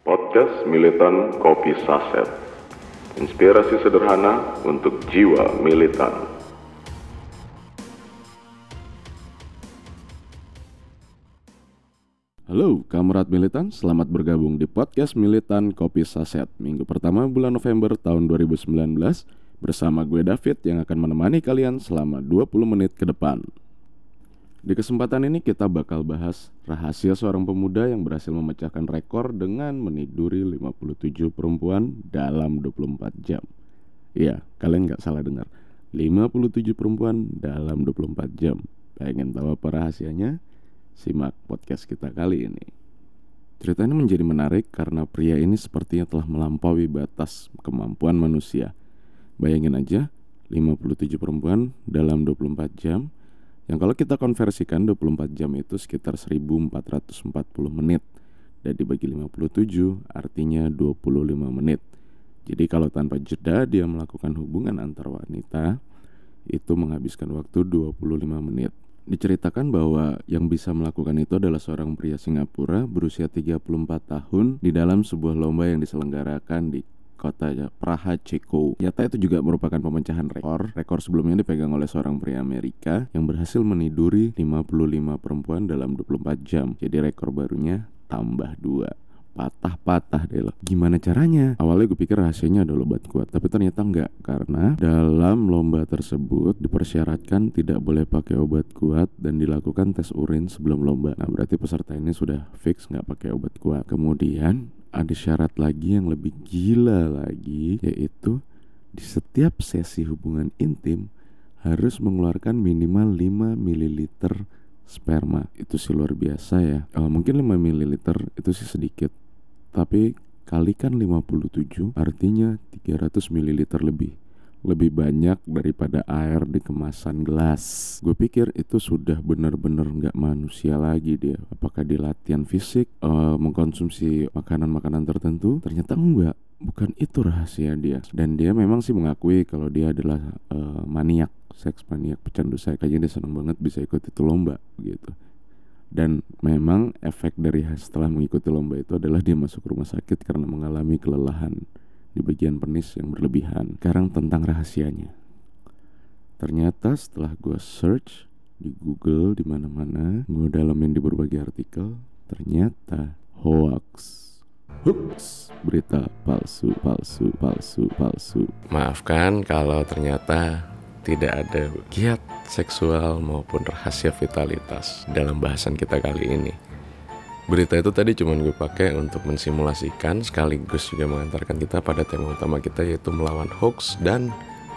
Podcast Militan Kopi Saset. Inspirasi sederhana untuk jiwa militan. Halo, kamerat militan, selamat bergabung di podcast Militan Kopi Saset Minggu pertama bulan November tahun 2019 Bersama gue David yang akan menemani kalian selama 20 menit ke depan Di kesempatan ini kita bakal bahas rahasia seorang pemuda yang berhasil memecahkan rekor dengan meniduri 57 perempuan dalam 24 jam Iya, kalian gak salah dengar 57 perempuan dalam 24 jam Pengen tahu apa rahasianya? Simak podcast kita kali ini. Cerita ini menjadi menarik karena pria ini sepertinya telah melampaui batas kemampuan manusia. Bayangin aja, 57 perempuan dalam 24 jam yang kalau kita konversikan 24 jam itu sekitar 1440 menit dan dibagi 57 artinya 25 menit. Jadi kalau tanpa jeda dia melakukan hubungan antar wanita itu menghabiskan waktu 25 menit. Diceritakan bahwa yang bisa melakukan itu adalah seorang pria Singapura berusia 34 tahun di dalam sebuah lomba yang diselenggarakan di kota Praha, Ceko. Nyata itu juga merupakan pemecahan rekor. Rekor sebelumnya dipegang oleh seorang pria Amerika yang berhasil meniduri 55 perempuan dalam 24 jam. Jadi rekor barunya tambah 2 patah-patah deh lo Gimana caranya? Awalnya gue pikir rahasianya adalah obat kuat Tapi ternyata enggak Karena dalam lomba tersebut dipersyaratkan tidak boleh pakai obat kuat Dan dilakukan tes urin sebelum lomba Nah berarti peserta ini sudah fix nggak pakai obat kuat Kemudian ada syarat lagi yang lebih gila lagi Yaitu di setiap sesi hubungan intim harus mengeluarkan minimal 5 ml sperma. Itu sih luar biasa ya. Uh, mungkin 5 ml itu sih sedikit tapi kalikan 57 artinya 300 ml lebih lebih banyak daripada air di kemasan gelas. Gue pikir itu sudah benar-benar nggak manusia lagi dia. Apakah di latihan fisik uh, mengkonsumsi makanan-makanan tertentu? Ternyata enggak. Bukan itu rahasia dia. Dan dia memang sih mengakui kalau dia adalah uh, maniak, seks maniak, pecandu seks. Kayaknya dia senang banget bisa ikut itu lomba gitu. Dan memang efek dari setelah mengikuti lomba itu adalah dia masuk rumah sakit karena mengalami kelelahan di bagian penis yang berlebihan. Sekarang tentang rahasianya. Ternyata setelah gue search di Google di mana-mana, gue dalamin di berbagai artikel, ternyata hoax. Hoax, berita palsu, palsu, palsu, palsu. Maafkan kalau ternyata tidak ada giat seksual maupun rahasia vitalitas dalam bahasan kita kali ini. Berita itu tadi cuma gue pakai untuk mensimulasikan sekaligus juga mengantarkan kita pada tema utama kita yaitu melawan hoax dan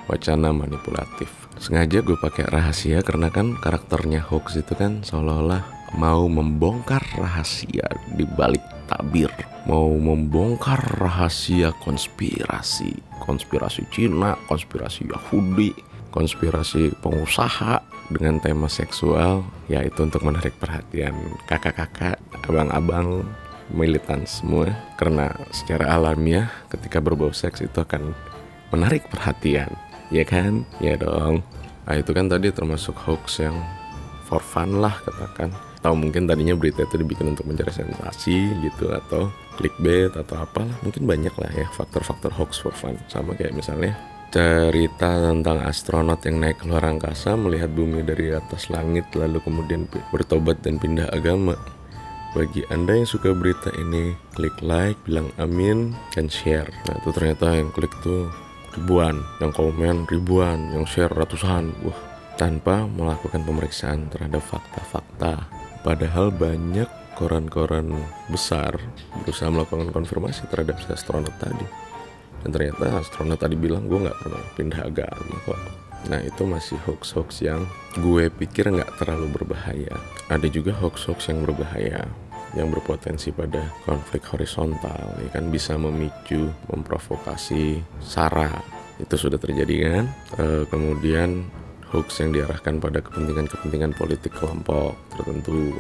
wacana manipulatif. Sengaja gue pakai rahasia karena kan karakternya hoax itu kan seolah-olah mau membongkar rahasia di balik tabir, mau membongkar rahasia konspirasi, konspirasi Cina, konspirasi Yahudi, konspirasi pengusaha dengan tema seksual yaitu untuk menarik perhatian kakak-kakak, abang-abang, militan semua. Karena secara alamiah ketika berbau seks itu akan menarik perhatian. Ya kan? Ya dong. Nah itu kan tadi termasuk hoax yang for fun lah katakan. Atau mungkin tadinya berita itu dibikin untuk mencari sensasi gitu atau clickbait atau apalah. Mungkin banyak lah ya faktor-faktor hoax for fun. Sama kayak misalnya cerita tentang astronot yang naik ke luar angkasa melihat bumi dari atas langit lalu kemudian bertobat dan pindah agama. Bagi Anda yang suka berita ini, klik like, bilang amin, dan share. Nah itu ternyata yang klik tuh ribuan, yang komen ribuan, yang share ratusan. Wah, tanpa melakukan pemeriksaan terhadap fakta-fakta. Padahal banyak koran-koran besar berusaha melakukan konfirmasi terhadap si astronot tadi dan ternyata astronot tadi bilang gue nggak pernah pindah agama kok. Nah itu masih hoax-hoax yang gue pikir nggak terlalu berbahaya. Ada juga hoax-hoax yang berbahaya yang berpotensi pada konflik horizontal ya kan? Bisa memicu memprovokasi sara. Itu sudah terjadi kan? E, kemudian hoax yang diarahkan pada kepentingan-kepentingan politik kelompok tertentu.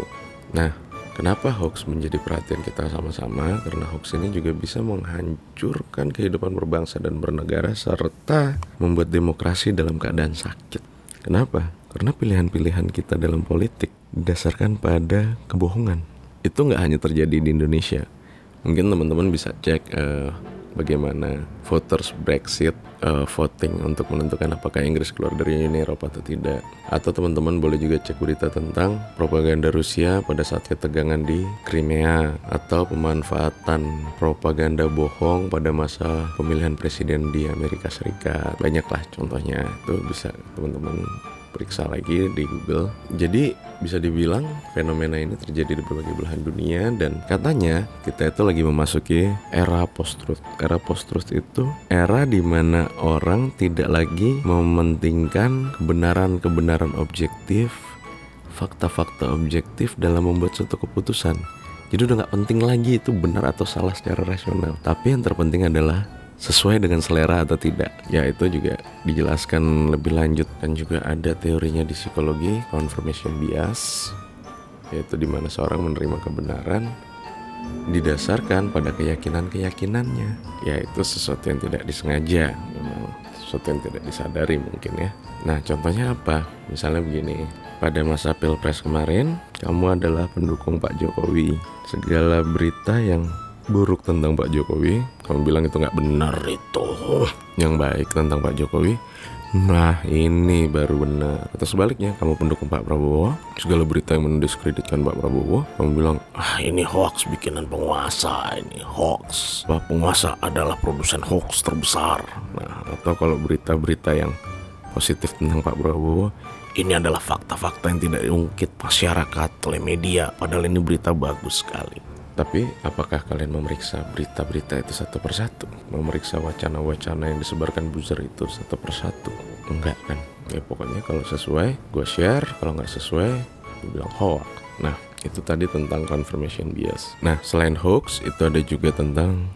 Nah Kenapa hoax menjadi perhatian kita sama-sama? Karena hoax ini juga bisa menghancurkan kehidupan berbangsa dan bernegara serta membuat demokrasi dalam keadaan sakit. Kenapa? Karena pilihan-pilihan kita dalam politik didasarkan pada kebohongan. Itu nggak hanya terjadi di Indonesia, Mungkin teman-teman bisa cek uh, bagaimana voters Brexit uh, voting untuk menentukan apakah Inggris keluar dari Uni Eropa atau tidak. Atau teman-teman boleh juga cek berita tentang propaganda Rusia pada saat ketegangan di Crimea atau pemanfaatan propaganda bohong pada masa pemilihan presiden di Amerika Serikat. Banyaklah contohnya itu bisa teman-teman periksa lagi di Google. Jadi bisa dibilang fenomena ini terjadi di berbagai belahan dunia dan katanya kita itu lagi memasuki era post-truth. Era post-truth itu era di mana orang tidak lagi mementingkan kebenaran-kebenaran objektif, fakta-fakta objektif dalam membuat suatu keputusan. Jadi udah nggak penting lagi itu benar atau salah secara rasional. Tapi yang terpenting adalah sesuai dengan selera atau tidak. Ya itu juga dijelaskan lebih lanjut dan juga ada teorinya di psikologi confirmation bias yaitu di mana seorang menerima kebenaran didasarkan pada keyakinan-keyakinannya. Yaitu sesuatu yang tidak disengaja memang sesuatu yang tidak disadari mungkin ya. Nah contohnya apa? Misalnya begini pada masa pilpres kemarin kamu adalah pendukung Pak Jokowi. Segala berita yang buruk tentang Pak Jokowi. Kamu bilang itu nggak benar itu. Yang baik tentang Pak Jokowi. Nah ini baru benar. Atau sebaliknya kamu pendukung Pak Prabowo. Segala berita yang mendiskreditkan Pak Prabowo Kamu bilang ah ini hoax bikinan penguasa Ini hoax. Pak penguasa adalah produsen hoax terbesar. Nah atau kalau berita-berita yang positif tentang Pak Prabowo Ini adalah fakta-fakta yang tidak diungkit. Masyarakat oleh media Padahal ini berita bagus sekali tapi apakah kalian memeriksa berita-berita itu satu persatu? Memeriksa wacana-wacana yang disebarkan buzzer itu satu persatu? Enggak kan? Ya pokoknya kalau sesuai, gue share. Kalau nggak sesuai, gue bilang hoax. Nah, itu tadi tentang confirmation bias. Nah, selain hoax, itu ada juga tentang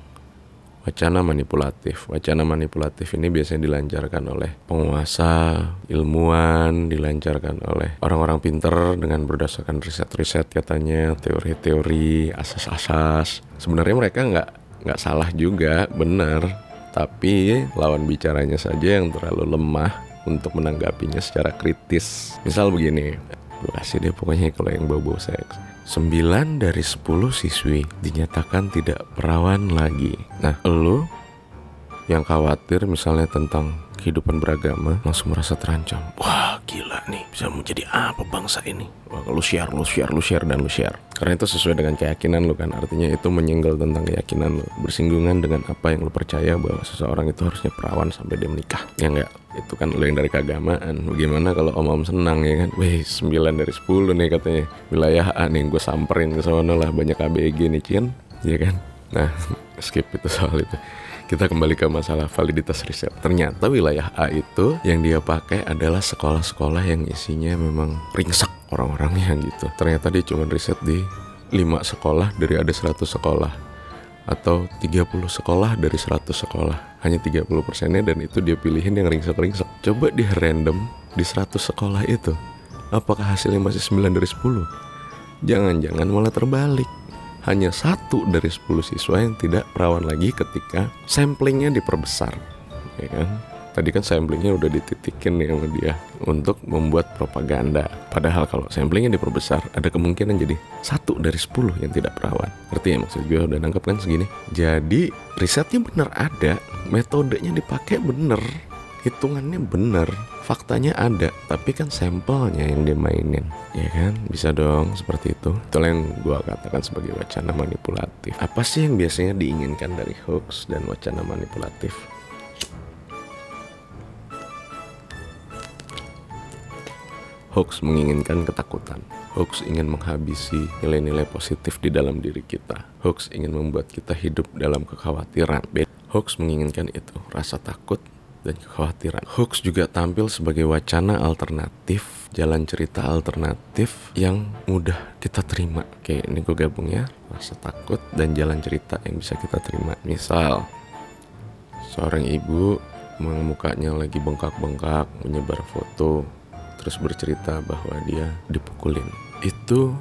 Wacana manipulatif. Wacana manipulatif ini biasanya dilancarkan oleh penguasa, ilmuwan, dilancarkan oleh orang-orang pinter dengan berdasarkan riset-riset katanya, teori-teori, asas-asas. Sebenarnya mereka nggak nggak salah juga, benar. Tapi lawan bicaranya saja yang terlalu lemah untuk menanggapinya secara kritis. Misal begini, gue kasih deh pokoknya kalau yang bau-bau seks 9 dari 10 siswi dinyatakan tidak perawan lagi. Nah, lu yang khawatir misalnya tentang kehidupan beragama langsung merasa terancam. Wah gila nih. Bisa menjadi apa bangsa ini? Wah lu share lu share lu share dan lu share. Karena itu sesuai dengan keyakinan lu kan. Artinya itu menyinggal tentang keyakinan lu. Bersinggungan dengan apa yang lu percaya bahwa seseorang itu harusnya perawan sampai dia menikah. Ya enggak? Itu kan lu yang dari keagamaan. Bagaimana kalau om om senang ya kan? Weh 9 dari 10 nih katanya. Wilayah A nih gue samperin ke sana lah. Banyak ABG nih Cien ya kan? Nah skip itu soal itu kita kembali ke masalah validitas riset. Ternyata wilayah A itu yang dia pakai adalah sekolah-sekolah yang isinya memang ringsek orang-orangnya gitu. Ternyata dia cuma riset di 5 sekolah dari ada 100 sekolah atau 30 sekolah dari 100 sekolah hanya 30 persennya dan itu dia pilihin yang ringsek-ringsek coba dia random di 100 sekolah itu apakah hasilnya masih 9 dari 10 jangan-jangan malah terbalik hanya satu dari 10 siswa yang tidak perawan lagi ketika samplingnya diperbesar ya kan? Tadi kan samplingnya udah dititikin nih sama dia untuk membuat propaganda. Padahal kalau samplingnya diperbesar ada kemungkinan jadi satu dari 10 yang tidak perawan. Ngerti ya maksud gue? Udah nangkep kan segini? Jadi risetnya bener ada metodenya dipakai bener hitungannya bener faktanya ada tapi kan sampelnya yang dimainin ya kan bisa dong seperti itu itulah yang gue katakan sebagai wacana manipulatif apa sih yang biasanya diinginkan dari hoax dan wacana manipulatif Hoax menginginkan ketakutan. Hoax ingin menghabisi nilai-nilai positif di dalam diri kita. Hoax ingin membuat kita hidup dalam kekhawatiran. Hoax menginginkan itu, rasa takut dan kekhawatiran. Hoax juga tampil sebagai wacana alternatif, jalan cerita alternatif yang mudah kita terima. Oke, ini gue gabung ya, rasa takut dan jalan cerita yang bisa kita terima. Misal, seorang ibu mukanya lagi bengkak-bengkak menyebar foto terus bercerita bahwa dia dipukulin. Itu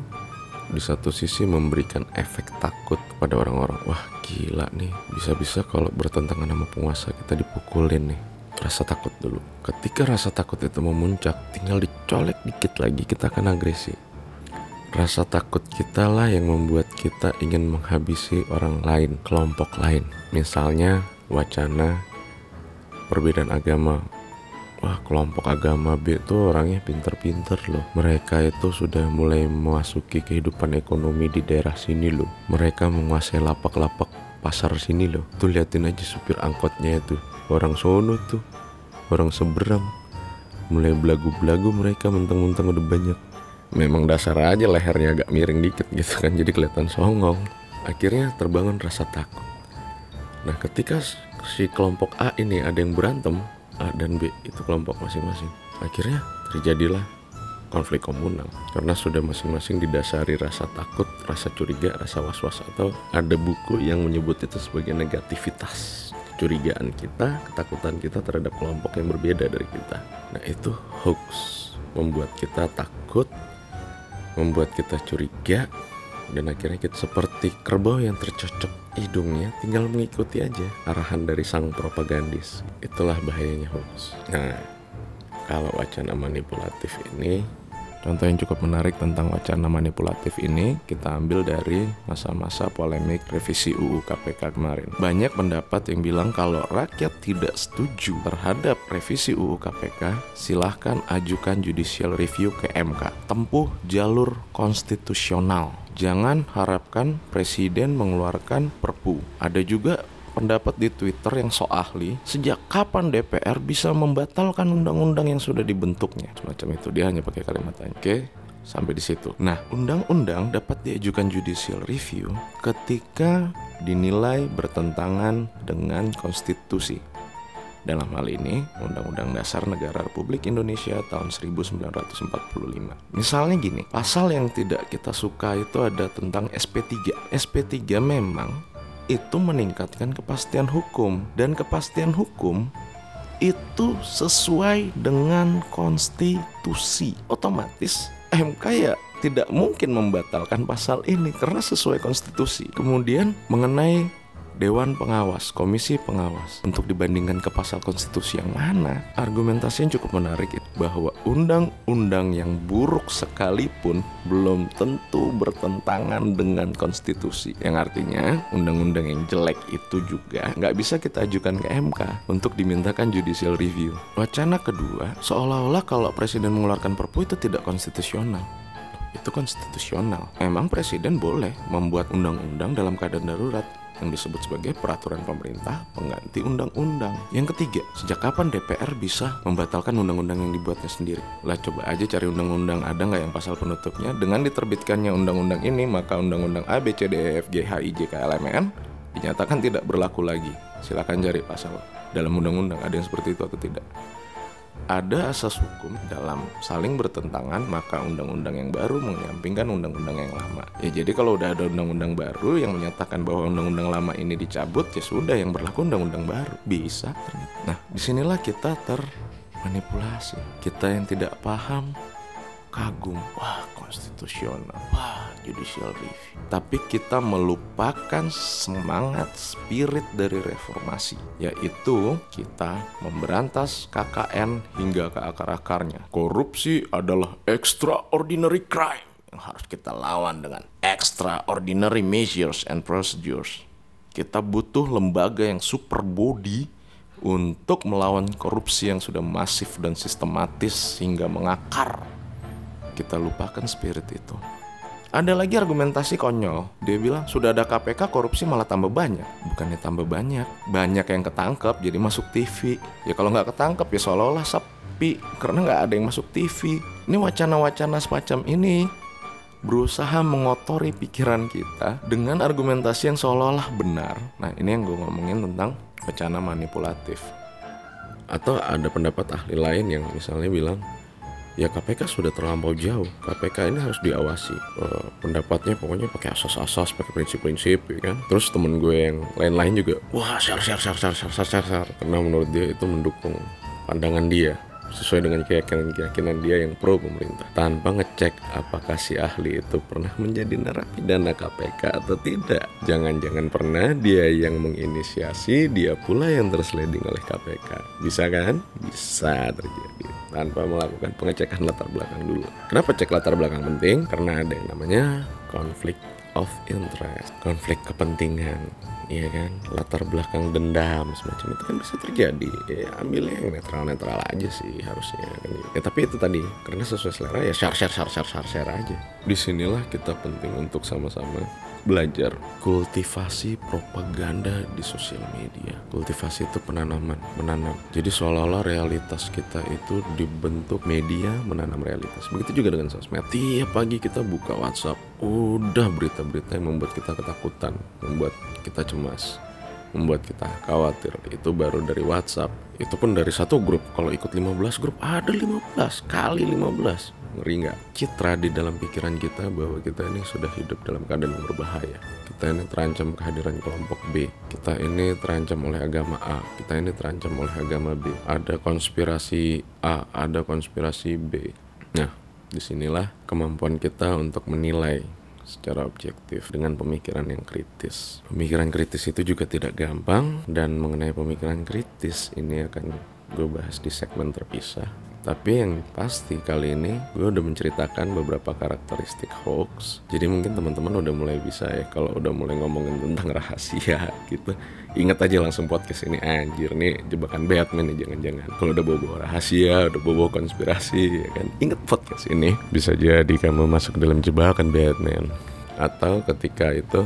di satu sisi memberikan efek takut kepada orang-orang wah gila nih bisa-bisa kalau bertentangan sama penguasa kita dipukulin nih rasa takut dulu. Ketika rasa takut itu memuncak, tinggal dicolek dikit lagi kita akan agresi. Rasa takut kita lah yang membuat kita ingin menghabisi orang lain, kelompok lain. Misalnya wacana perbedaan agama. Wah kelompok agama B itu orangnya pinter-pinter loh Mereka itu sudah mulai memasuki kehidupan ekonomi di daerah sini loh Mereka menguasai lapak-lapak pasar sini loh Tuh liatin aja supir angkotnya itu Orang sono tuh. Orang seberang. Mulai belagu-belagu mereka mentang-mentang udah banyak. Memang dasar aja lehernya agak miring dikit gitu kan jadi kelihatan songong. Akhirnya terbangun rasa takut. Nah ketika si kelompok A ini ada yang berantem A dan B itu kelompok masing-masing akhirnya terjadilah konflik komunal. Karena sudah masing-masing didasari rasa takut, rasa curiga, rasa was-was atau ada buku yang menyebut itu sebagai negativitas kecurigaan kita, ketakutan kita terhadap kelompok yang berbeda dari kita. Nah, itu hoax. Membuat kita takut membuat kita curiga dan akhirnya kita seperti kerbau yang tercocok hidungnya tinggal mengikuti aja arahan dari sang propagandis. Itulah bahayanya hoax. Nah kalau wacana manipulatif ini Contoh yang cukup menarik tentang wacana manipulatif ini kita ambil dari masa-masa polemik revisi UU KPK kemarin. Banyak pendapat yang bilang kalau rakyat tidak setuju terhadap revisi UU KPK, silahkan ajukan judicial review ke MK. Tempuh jalur konstitusional. Jangan harapkan presiden mengeluarkan perpu. Ada juga pendapat di Twitter yang so ahli, sejak kapan DPR bisa membatalkan undang-undang yang sudah dibentuknya? Semacam itu dia hanya pakai kalimat. Oke, sampai di situ. Nah, undang-undang dapat diajukan judicial review ketika dinilai bertentangan dengan konstitusi. Dalam hal ini, Undang-Undang Dasar Negara Republik Indonesia tahun 1945. Misalnya gini, pasal yang tidak kita suka itu ada tentang SP3. SP3 memang itu meningkatkan kepastian hukum dan kepastian hukum itu sesuai dengan konstitusi. Otomatis MK ya tidak mungkin membatalkan pasal ini karena sesuai konstitusi. Kemudian mengenai Dewan Pengawas, Komisi Pengawas untuk dibandingkan ke pasal konstitusi yang mana, argumentasi yang cukup menarik bahwa undang-undang yang buruk sekalipun belum tentu bertentangan dengan konstitusi. Yang artinya undang-undang yang jelek itu juga nggak bisa kita ajukan ke MK untuk dimintakan judicial review. Wacana kedua, seolah-olah kalau presiden mengeluarkan perpu itu tidak konstitusional itu konstitusional. Memang presiden boleh membuat undang-undang dalam keadaan darurat, yang disebut sebagai peraturan pemerintah pengganti undang-undang. Yang ketiga, sejak kapan DPR bisa membatalkan undang-undang yang dibuatnya sendiri? Lah coba aja cari undang-undang ada nggak yang pasal penutupnya? Dengan diterbitkannya undang-undang ini, maka undang-undang A, B, C, D, E, F, G, H, I, J, K, L, M, N dinyatakan tidak berlaku lagi. Silakan cari pasal dalam undang-undang ada yang seperti itu atau tidak ada asas hukum dalam saling bertentangan maka undang-undang yang baru menyampingkan undang-undang yang lama. Ya jadi kalau udah ada undang-undang baru yang menyatakan bahwa undang-undang lama ini dicabut ya sudah yang berlaku undang-undang baru. Bisa. Nah di sinilah kita termanipulasi. Kita yang tidak paham kagum. Wah konstitusional. Wah judicial review. Tapi kita melupakan semangat spirit dari reformasi yaitu kita memberantas KKN hingga ke akar-akarnya. Korupsi adalah extraordinary crime yang harus kita lawan dengan extraordinary measures and procedures. Kita butuh lembaga yang super body untuk melawan korupsi yang sudah masif dan sistematis hingga mengakar kita lupakan spirit itu. Ada lagi argumentasi konyol. Dia bilang sudah ada KPK korupsi malah tambah banyak. Bukannya tambah banyak, banyak yang ketangkep jadi masuk TV. Ya kalau nggak ketangkep ya seolah-olah sepi karena nggak ada yang masuk TV. Ini wacana-wacana semacam ini berusaha mengotori pikiran kita dengan argumentasi yang seolah-olah benar. Nah ini yang gue ngomongin tentang wacana manipulatif. Atau ada pendapat ahli lain yang misalnya bilang ya KPK sudah terlampau jauh. KPK ini harus diawasi. Uh, pendapatnya pokoknya pakai asas-asas pakai prinsip-prinsip ya kan? Terus temen gue yang lain-lain juga wah share share share share share share share karena menurut dia itu mendukung pandangan dia sesuai dengan keyakinan-keyakinan dia yang pro pemerintah. Tanpa ngecek apakah si ahli itu pernah menjadi narapidana KPK atau tidak. Jangan-jangan pernah dia yang menginisiasi dia pula yang tersleding oleh KPK bisa kan? Bisa terjadi tanpa melakukan pengecekan latar belakang dulu. Kenapa cek latar belakang penting? Karena ada yang namanya konflik of interest, konflik kepentingan, iya kan? Latar belakang dendam semacam itu kan bisa terjadi. Ya, ambil yang netral-netral aja sih harusnya. Ya tapi itu tadi karena sesuai selera ya share share share share share share aja. Di sinilah kita penting untuk sama-sama belajar kultivasi propaganda di sosial media. Kultivasi itu penanaman, menanam. Jadi seolah-olah realitas kita itu dibentuk media menanam realitas. Begitu juga dengan sosmed. Tiap pagi kita buka WhatsApp, udah berita-berita yang membuat kita ketakutan, membuat kita cemas, membuat kita khawatir. Itu baru dari WhatsApp. Itu pun dari satu grup. Kalau ikut 15 grup, ada 15 kali 15 ngeri nggak? Citra di dalam pikiran kita bahwa kita ini sudah hidup dalam keadaan yang berbahaya. Kita ini terancam kehadiran kelompok B. Kita ini terancam oleh agama A. Kita ini terancam oleh agama B. Ada konspirasi A ada konspirasi B. Nah di sinilah kemampuan kita untuk menilai secara objektif dengan pemikiran yang kritis. Pemikiran kritis itu juga tidak gampang dan mengenai pemikiran kritis ini akan gue bahas di segmen terpisah tapi yang pasti kali ini gue udah menceritakan beberapa karakteristik hoax. Jadi mungkin teman-teman udah mulai bisa ya kalau udah mulai ngomongin tentang rahasia gitu. Ingat aja langsung podcast ini anjir nih jebakan Batman nih jangan-jangan. Kalau udah bawa-bawa rahasia, udah bawa-bawa konspirasi ya kan. Ingat podcast ini bisa jadi kamu masuk dalam jebakan Batman. Atau ketika itu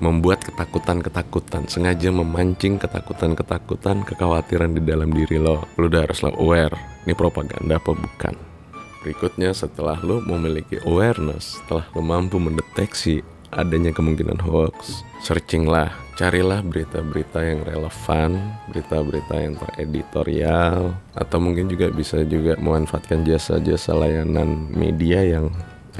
membuat ketakutan-ketakutan, sengaja memancing ketakutan-ketakutan, kekhawatiran di dalam diri lo. Lo udah harus lo aware, ini propaganda apa bukan. Berikutnya setelah lo memiliki awareness, setelah lo mampu mendeteksi adanya kemungkinan hoax, searching lah, carilah berita-berita yang relevan, berita-berita yang tereditorial, atau mungkin juga bisa juga memanfaatkan jasa-jasa layanan media yang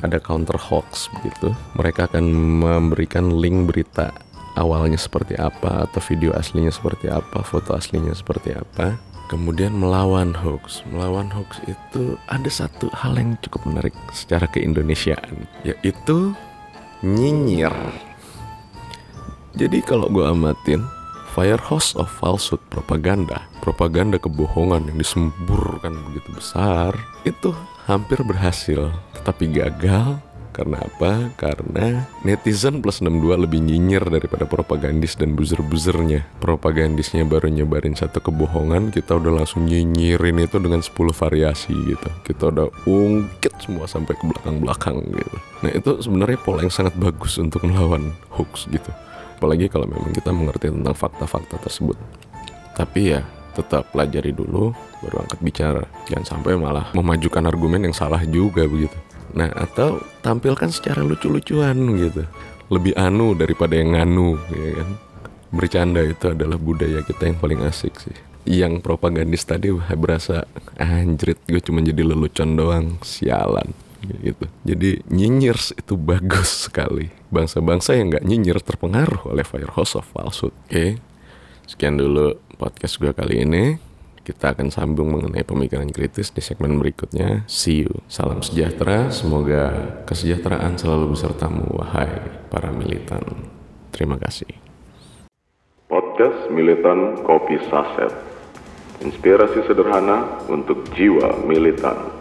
ada counter hoax begitu. Mereka akan memberikan link berita awalnya seperti apa atau video aslinya seperti apa, foto aslinya seperti apa. Kemudian melawan hoax. Melawan hoax itu ada satu hal yang cukup menarik secara keindonesiaan, yaitu nyinyir. Jadi kalau gue amatin, firehouse of falsehood propaganda, propaganda kebohongan yang disemburkan begitu besar, itu hampir berhasil tetapi gagal karena apa? Karena netizen plus 62 lebih nyinyir daripada propagandis dan buzzer-buzzernya. Propagandisnya baru nyebarin satu kebohongan, kita udah langsung nyinyirin itu dengan 10 variasi gitu. Kita udah ungkit semua sampai ke belakang-belakang gitu. Nah itu sebenarnya pola yang sangat bagus untuk melawan hoax gitu. Apalagi kalau memang kita mengerti tentang fakta-fakta tersebut. Tapi ya tetap pelajari dulu baru angkat bicara. Jangan sampai malah memajukan argumen yang salah juga begitu. Nah, atau tampilkan secara lucu-lucuan gitu. Lebih anu daripada yang nganu, ya kan? Bercanda itu adalah budaya kita yang paling asik sih. Yang propagandis tadi wah berasa anjrit gue cuma jadi lelucon doang, sialan gitu. Jadi nyinyir itu bagus sekali. Bangsa-bangsa yang nggak nyinyir terpengaruh oleh Firehouse of Falsehood. Oke, okay? sekian dulu podcast gue kali ini. Kita akan sambung mengenai pemikiran kritis di segmen berikutnya. See you. Salam sejahtera. Semoga kesejahteraan selalu besertamu, wahai para militan. Terima kasih. Podcast Militan Kopi Saset. Inspirasi sederhana untuk jiwa militan.